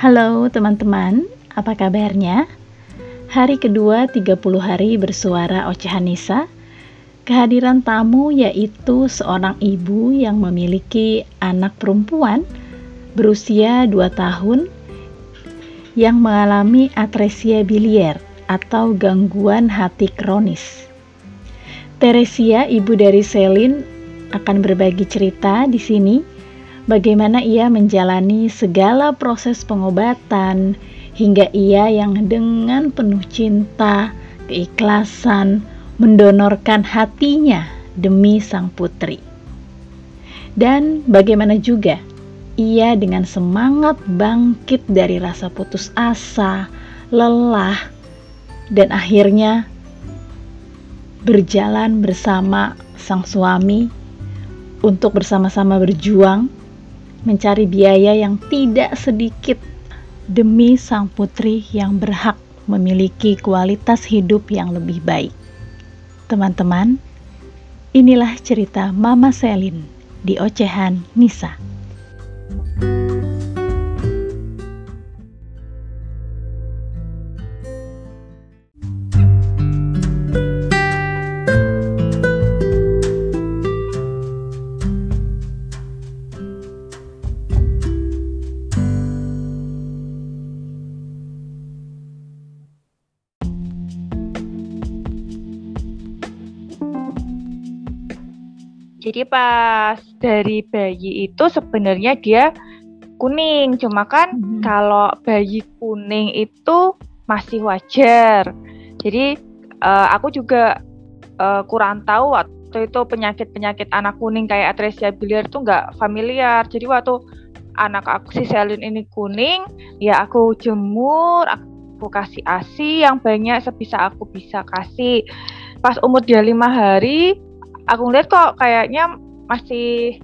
Halo teman-teman, apa kabarnya? Hari kedua 30 hari bersuara Ocehan Nisa Kehadiran tamu yaitu seorang ibu yang memiliki anak perempuan berusia 2 tahun yang mengalami atresia bilier atau gangguan hati kronis. Teresia, ibu dari Selin, akan berbagi cerita di sini bagaimana ia menjalani segala proses pengobatan hingga ia yang dengan penuh cinta, keikhlasan mendonorkan hatinya demi sang putri. Dan bagaimana juga ia dengan semangat bangkit dari rasa putus asa, lelah, dan akhirnya berjalan bersama sang suami untuk bersama-sama berjuang mencari biaya yang tidak sedikit demi sang putri yang berhak memiliki kualitas hidup yang lebih baik. Teman-teman, inilah cerita Mama Selin di Ocehan Nisa. Jadi pas dari bayi itu sebenarnya dia kuning, cuma kan hmm. kalau bayi kuning itu masih wajar. Jadi uh, aku juga uh, kurang tahu waktu itu penyakit-penyakit anak kuning kayak atresia biliar itu nggak familiar. Jadi waktu anak aku si Selin ini kuning, ya aku jemur, aku kasih ASI yang banyak sebisa aku bisa kasih. Pas umur dia lima hari, aku ngeliat kok kayaknya masih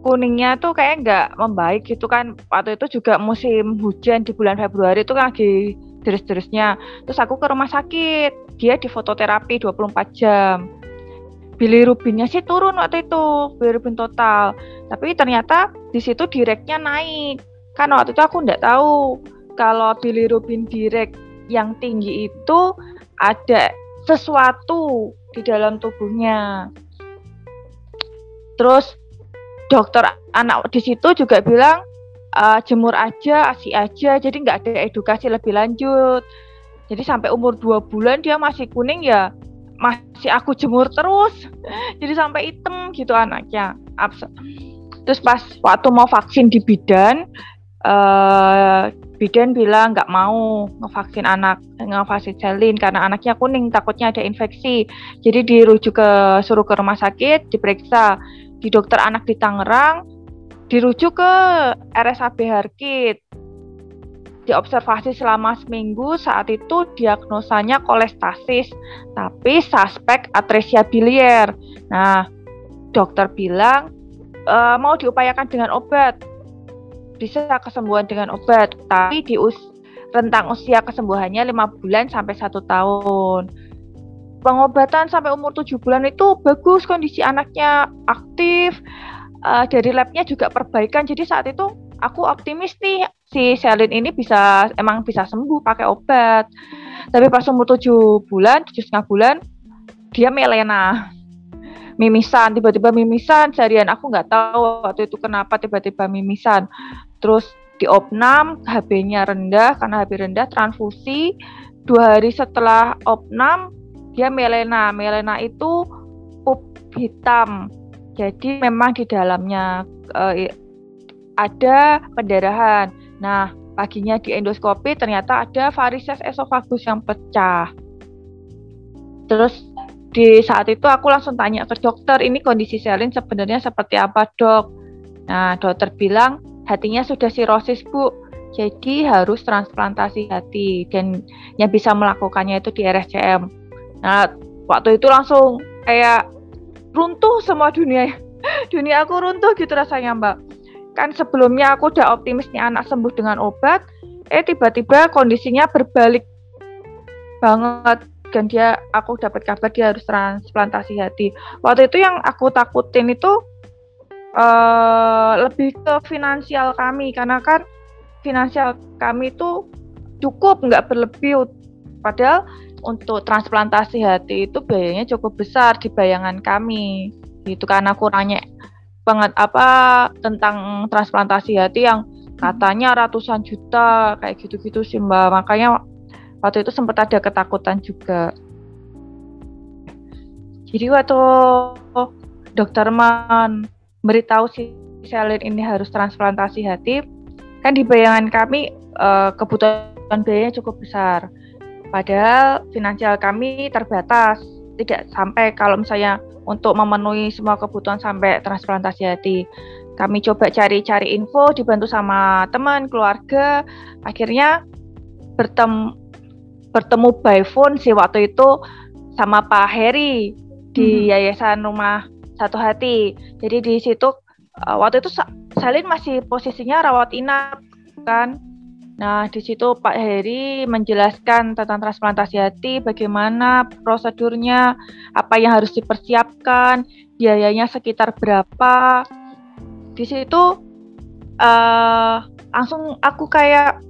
kuningnya tuh kayak nggak membaik gitu kan. Waktu itu juga musim hujan di bulan Februari itu kan lagi deres-deresnya. Terus aku ke rumah sakit dia di fototerapi 24 jam. Bilirubinnya sih turun waktu itu bilirubin total. Tapi ternyata di situ direknya naik. Kan waktu itu aku nggak tahu kalau bilirubin direct yang tinggi itu ada sesuatu di dalam tubuhnya. Terus dokter anak di situ juga bilang uh, jemur aja, asi aja, jadi nggak ada edukasi lebih lanjut. Jadi sampai umur dua bulan dia masih kuning ya masih aku jemur terus. Jadi sampai hitam gitu anaknya. Terus pas waktu mau vaksin di bidan, uh, bidan bilang nggak mau ngevaksin anak ngevaksin Selin karena anaknya kuning takutnya ada infeksi. Jadi dirujuk ke suruh ke rumah sakit diperiksa di dokter anak di Tangerang dirujuk ke RSAB Harkit. Diobservasi selama seminggu saat itu diagnosanya kolestasis tapi suspek atresia bilier. Nah dokter bilang e, mau diupayakan dengan obat bisa kesembuhan dengan obat, tapi di us rentang usia kesembuhannya lima bulan sampai satu tahun. Pengobatan sampai umur tujuh bulan itu bagus kondisi anaknya aktif, uh, dari labnya juga perbaikan. Jadi saat itu aku optimis nih si Selin ini bisa emang bisa sembuh pakai obat. Tapi pas umur tujuh bulan, tujuh setengah bulan, dia melena mimisan. Tiba-tiba mimisan seharian aku nggak tahu waktu itu kenapa tiba-tiba mimisan. Terus di opnam HB-nya rendah karena HB rendah transfusi. Dua hari setelah opnam dia melena. Melena itu pup hitam. Jadi memang di dalamnya uh, ada pendarahan. Nah paginya di endoskopi ternyata ada varises esofagus yang pecah. Terus di saat itu aku langsung tanya ke dokter ini kondisi Selin sebenarnya seperti apa dok? Nah dokter bilang hatinya sudah sirosis bu. Jadi harus transplantasi hati dan yang bisa melakukannya itu di RSCM nah waktu itu langsung kayak runtuh semua dunia dunia aku runtuh gitu rasanya mbak. Kan sebelumnya aku udah optimis nih anak sembuh dengan obat eh tiba-tiba kondisinya berbalik banget dan dia aku dapat kabar dia harus transplantasi hati. Waktu itu yang aku takutin itu uh, lebih ke finansial kami. Karena kan finansial kami itu cukup nggak berlebih. Padahal untuk transplantasi hati itu biayanya cukup besar di bayangan kami. Gitu karena kurangnya banget apa tentang transplantasi hati yang katanya ratusan juta kayak gitu-gitu sih mbak. Makanya waktu itu sempat ada ketakutan juga jadi waktu dokter man beritahu si Selin ini harus transplantasi hati kan di bayangan kami uh, kebutuhan biayanya cukup besar Padahal finansial kami terbatas, tidak sampai kalau misalnya untuk memenuhi semua kebutuhan sampai transplantasi hati. Kami coba cari-cari info, dibantu sama teman, keluarga. Akhirnya bertemu bertemu by phone sih waktu itu sama Pak Heri di hmm. Yayasan Rumah Satu Hati. Jadi di situ uh, waktu itu Salin masih posisinya rawat inap kan Nah, di situ Pak Heri menjelaskan tentang transplantasi hati, bagaimana prosedurnya, apa yang harus dipersiapkan, biayanya sekitar berapa. Di situ uh, langsung aku kayak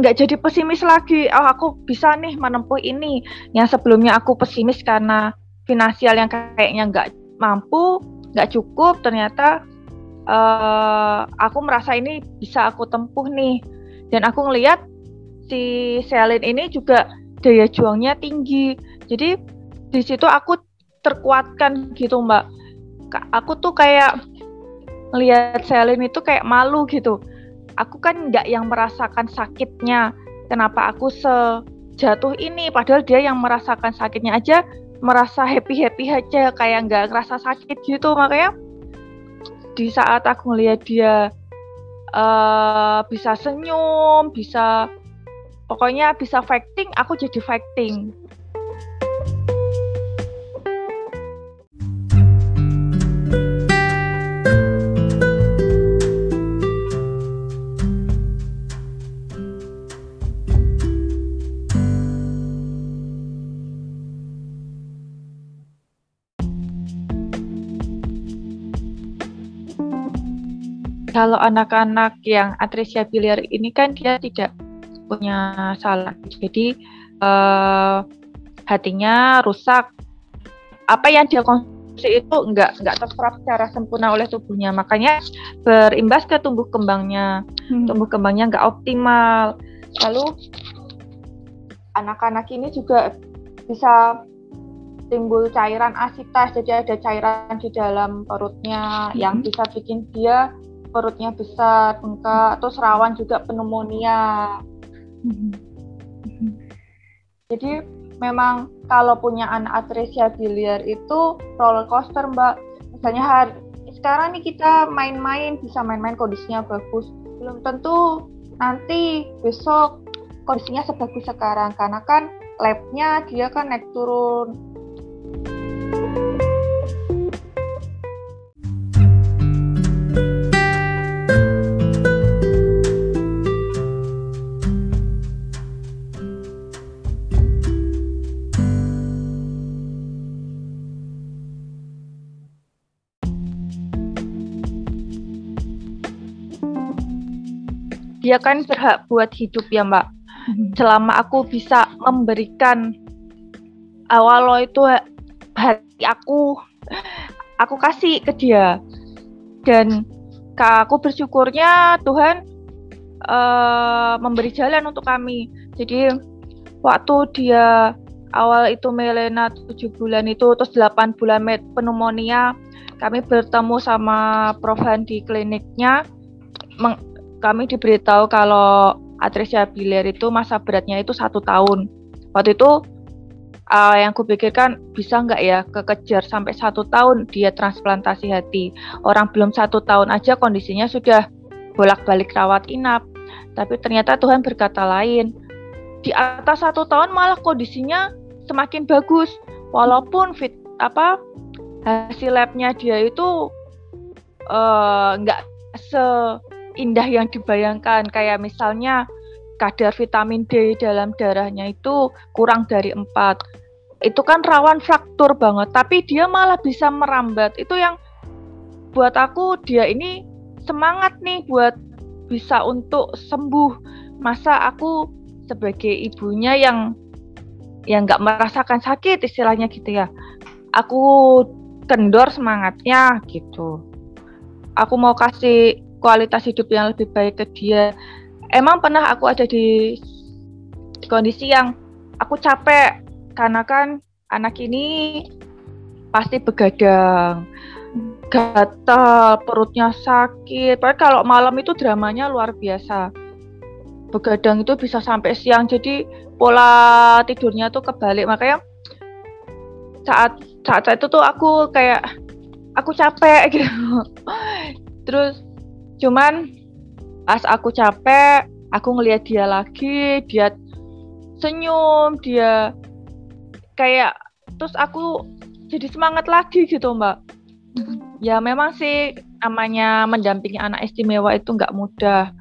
nggak jadi pesimis lagi. Oh, aku bisa nih menempuh ini. Yang sebelumnya aku pesimis karena finansial yang kayaknya nggak mampu, nggak cukup. Ternyata uh, aku merasa ini bisa aku tempuh nih dan aku ngelihat si Selin ini juga daya juangnya tinggi jadi di situ aku terkuatkan gitu mbak aku tuh kayak ngelihat Selin itu kayak malu gitu aku kan nggak yang merasakan sakitnya. Kenapa aku sejatuh ini? Padahal dia yang merasakan sakitnya aja merasa happy happy aja kayak nggak ngerasa sakit gitu. Makanya di saat aku ngelihat dia uh, bisa senyum, bisa pokoknya bisa fighting, aku jadi fighting. Kalau anak-anak yang atresia biliar ini kan dia tidak punya salah. Jadi uh, hatinya rusak. Apa yang dia konsumsi itu enggak enggak terserap secara sempurna oleh tubuhnya. Makanya berimbas ke tumbuh kembangnya. Hmm. Tumbuh kembangnya enggak optimal. Lalu anak-anak ini juga bisa timbul cairan asitas jadi ada cairan di dalam perutnya hmm. yang bisa bikin dia perutnya besar, bengkak, terus rawan juga pneumonia. Jadi memang kalau punya anak atresia biliar itu roller coaster mbak. Misalnya hari sekarang nih kita main-main bisa main-main kondisinya bagus. Belum tentu nanti besok kondisinya sebagus sekarang karena kan labnya dia kan naik turun dia kan berhak buat hidup ya mbak. Hmm. selama aku bisa memberikan awal lo itu hati aku aku kasih ke dia. Dan aku bersyukurnya Tuhan uh, memberi jalan untuk kami. Jadi waktu dia awal itu Melena 7 bulan itu terus 8 bulan pneumonia kami bertemu sama Prof di kliniknya kami diberitahu kalau atresia biliar itu masa beratnya itu satu tahun. Waktu itu uh, yang kupikirkan bisa nggak ya kekejar sampai satu tahun dia transplantasi hati. Orang belum satu tahun aja kondisinya sudah bolak-balik rawat inap. Tapi ternyata Tuhan berkata lain. Di atas satu tahun malah kondisinya semakin bagus. Walaupun fit apa hasil labnya dia itu uh, nggak se indah yang dibayangkan. Kayak misalnya kadar vitamin D dalam darahnya itu kurang dari 4 itu kan rawan fraktur banget tapi dia malah bisa merambat. Itu yang buat aku dia ini semangat nih buat bisa untuk sembuh. Masa aku sebagai ibunya yang yang nggak merasakan sakit istilahnya gitu ya. Aku kendor semangatnya gitu. Aku mau kasih kualitas hidup yang lebih baik ke dia. Emang pernah aku ada di kondisi yang aku capek karena kan anak ini pasti begadang gatal perutnya sakit. Padahal kalau malam itu dramanya luar biasa. Begadang itu bisa sampai siang jadi pola tidurnya tuh kebalik. Makanya saat saat, saat itu tuh aku kayak aku capek gitu. Terus cuman pas aku capek aku ngelihat dia lagi dia senyum dia kayak terus aku jadi semangat lagi gitu mbak. Ya memang sih namanya mendampingi anak istimewa itu nggak mudah.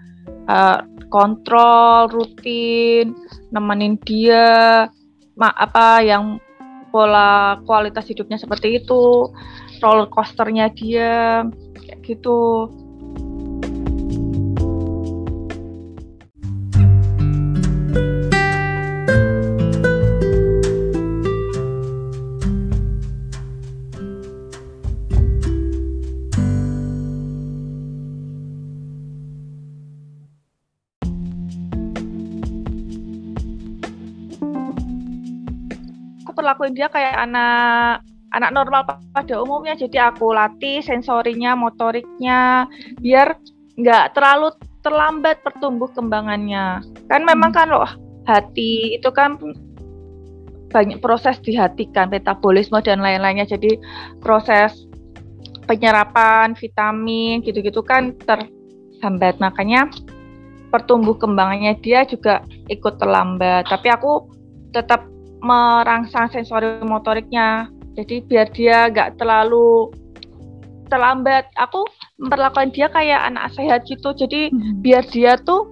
Uh, kontrol rutin nemenin dia ma apa yang pola kualitas hidupnya seperti itu roller coasternya dia kayak gitu perlakuin dia kayak anak anak normal pada umumnya. Jadi aku latih sensorinya motoriknya biar nggak terlalu terlambat pertumbuh kembangannya. Kan memang kan loh hati itu kan banyak proses di hati kan metabolisme dan lain-lainnya. Jadi proses penyerapan vitamin gitu-gitu kan terhambat. Makanya pertumbuh kembangannya dia juga ikut terlambat. Tapi aku tetap merangsang sensori motoriknya. Jadi biar dia nggak terlalu terlambat. Aku memperlakukan dia kayak anak sehat gitu. Jadi hmm. biar dia tuh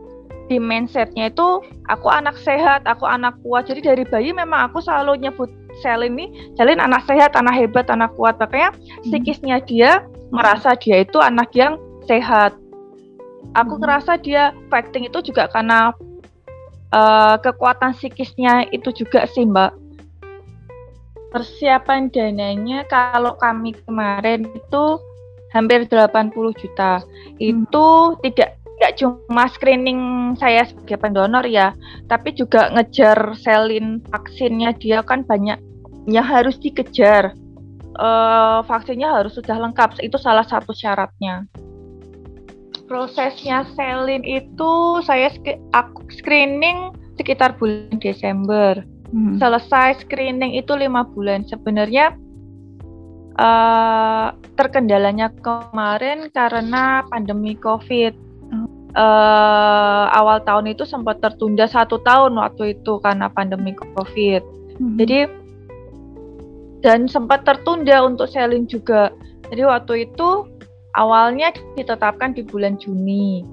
di mindsetnya itu aku anak sehat, aku anak kuat. Jadi dari bayi memang aku selalu nyebut Selin ini, Selin anak sehat, anak hebat, anak kuat. Makanya hmm. psikisnya dia merasa dia itu anak yang sehat. Aku hmm. ngerasa dia fighting itu juga karena uh, kekuatan psikisnya itu juga sih Mbak. Persiapan dananya kalau kami kemarin itu hampir 80 juta. Itu hmm. tidak tidak cuma screening saya sebagai pendonor ya, tapi juga ngejar selin vaksinnya dia kan banyak yang harus dikejar. Uh, vaksinnya harus sudah lengkap, itu salah satu syaratnya prosesnya selin itu saya aku screening sekitar bulan Desember. Hmm. Selesai screening itu lima bulan. Sebenarnya uh, terkendalanya kemarin karena pandemi COVID. Uh, awal tahun itu sempat tertunda satu tahun waktu itu karena pandemi COVID. Hmm. Jadi dan sempat tertunda untuk selling juga. Jadi waktu itu awalnya ditetapkan di bulan Juni.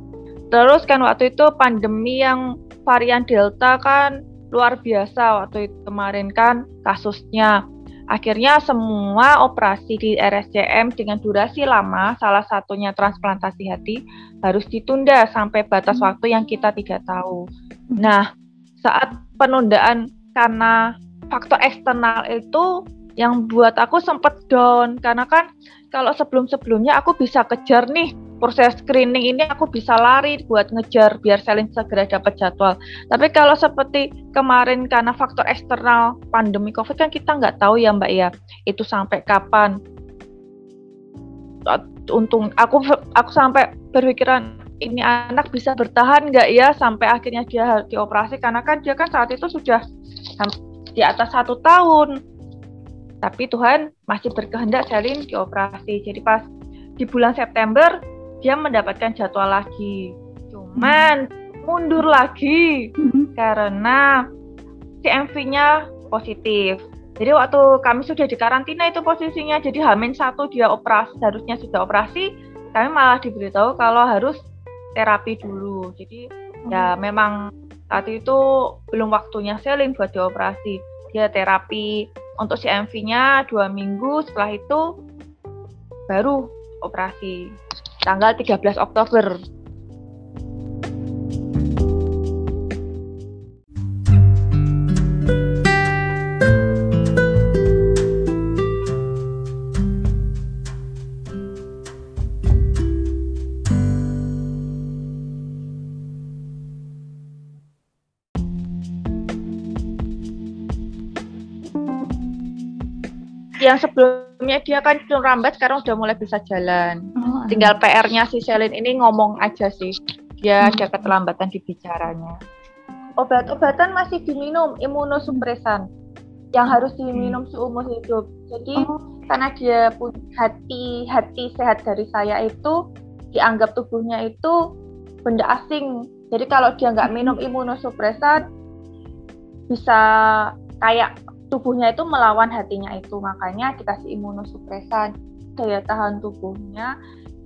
Terus kan waktu itu pandemi yang varian Delta kan luar biasa waktu itu kemarin kan kasusnya. Akhirnya semua operasi di RSCM dengan durasi lama, salah satunya transplantasi hati, harus ditunda sampai batas hmm. waktu yang kita tidak tahu. Nah, saat penundaan karena faktor eksternal itu yang buat aku sempat down karena kan kalau sebelum-sebelumnya aku bisa kejar nih proses screening ini aku bisa lari buat ngejar biar Selin segera dapat jadwal. Tapi kalau seperti kemarin karena faktor eksternal pandemi COVID kan kita nggak tahu ya Mbak ya itu sampai kapan. Untung aku aku sampai berpikiran ini anak bisa bertahan nggak ya sampai akhirnya dia dioperasi karena kan dia kan saat itu sudah di atas satu tahun tapi Tuhan masih berkehendak Selin dioperasi. Jadi pas di bulan September dia mendapatkan jadwal lagi. Cuman hmm. mundur lagi hmm. karena CMV-nya positif. Jadi waktu kami sudah di karantina itu posisinya, jadi Hamin satu dia operasi, harusnya sudah operasi, kami malah diberitahu kalau harus terapi dulu. Jadi hmm. ya memang saat itu belum waktunya Selin buat dioperasi. Dia terapi untuk CMV-nya dua minggu setelah itu baru operasi. Tanggal 13 Oktober yang sebelumnya dia kan belum rambat sekarang udah mulai bisa jalan. Oh, Tinggal PR-nya si Selin ini ngomong aja sih. Dia hmm. ada keterlambatan di bicaranya. Obat-obatan masih diminum imunosupresan yang harus diminum seumur hidup. Jadi oh. karena dia punya hati hati sehat dari saya itu dianggap tubuhnya itu benda asing. Jadi kalau dia nggak minum imunosupresan bisa kayak tubuhnya itu melawan hatinya itu. Makanya dikasih imunosupresan daya tahan tubuhnya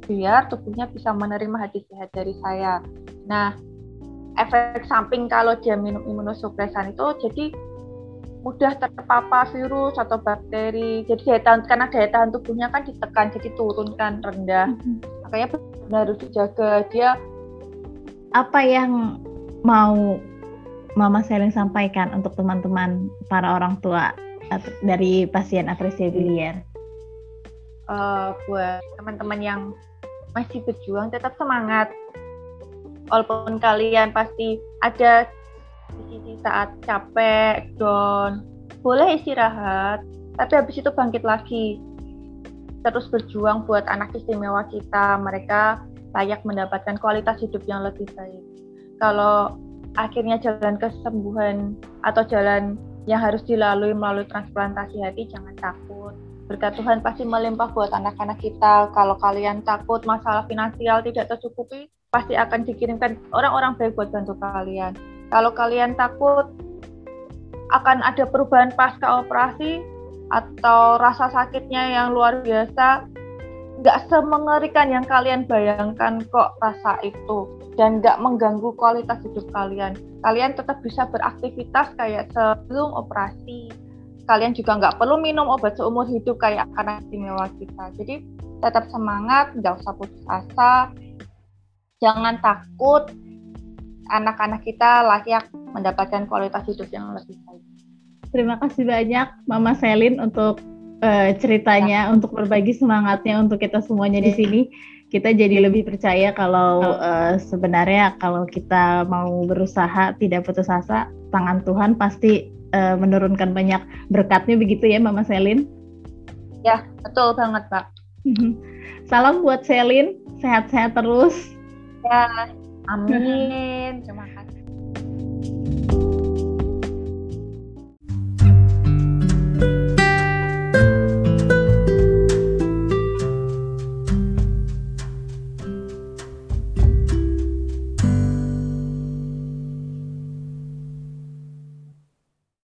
biar tubuhnya bisa menerima hati sehat dari saya. Nah, efek samping kalau dia minum imunosupresan itu jadi mudah terpapar virus atau bakteri. Jadi daya tahan karena daya tahan tubuhnya kan ditekan jadi turunkan rendah. Mm-hmm. Makanya benar harus dijaga dia. Apa yang mau Mama Selin sampaikan untuk teman-teman para orang tua dari pasien apresiasi biliar? Uh, buat teman-teman yang masih berjuang tetap semangat. Walaupun kalian pasti ada di saat capek, down, boleh istirahat, tapi habis itu bangkit lagi. Terus berjuang buat anak istimewa kita, mereka layak mendapatkan kualitas hidup yang lebih baik. Kalau akhirnya jalan kesembuhan atau jalan yang harus dilalui melalui transplantasi hati, jangan takut. Berkat Tuhan pasti melimpah buat anak-anak kita. Kalau kalian takut masalah finansial tidak tercukupi, pasti akan dikirimkan orang-orang baik buat bantu kalian kalau kalian takut akan ada perubahan pasca operasi atau rasa sakitnya yang luar biasa, nggak semengerikan yang kalian bayangkan kok rasa itu dan nggak mengganggu kualitas hidup kalian. Kalian tetap bisa beraktivitas kayak sebelum operasi. Kalian juga nggak perlu minum obat seumur hidup kayak anak istimewa kita. Jadi tetap semangat, nggak usah putus asa, jangan takut, anak-anak kita layak mendapatkan kualitas hidup yang lebih baik. Terima kasih banyak Mama Selin untuk uh, ceritanya, ya. untuk berbagi semangatnya untuk kita semuanya di sini. Kita jadi lebih percaya kalau uh, sebenarnya kalau kita mau berusaha tidak putus asa, tangan Tuhan pasti uh, menurunkan banyak berkatnya begitu ya Mama Selin. Ya, betul banget, Pak. Salam buat Selin, sehat-sehat terus. Ya, amin.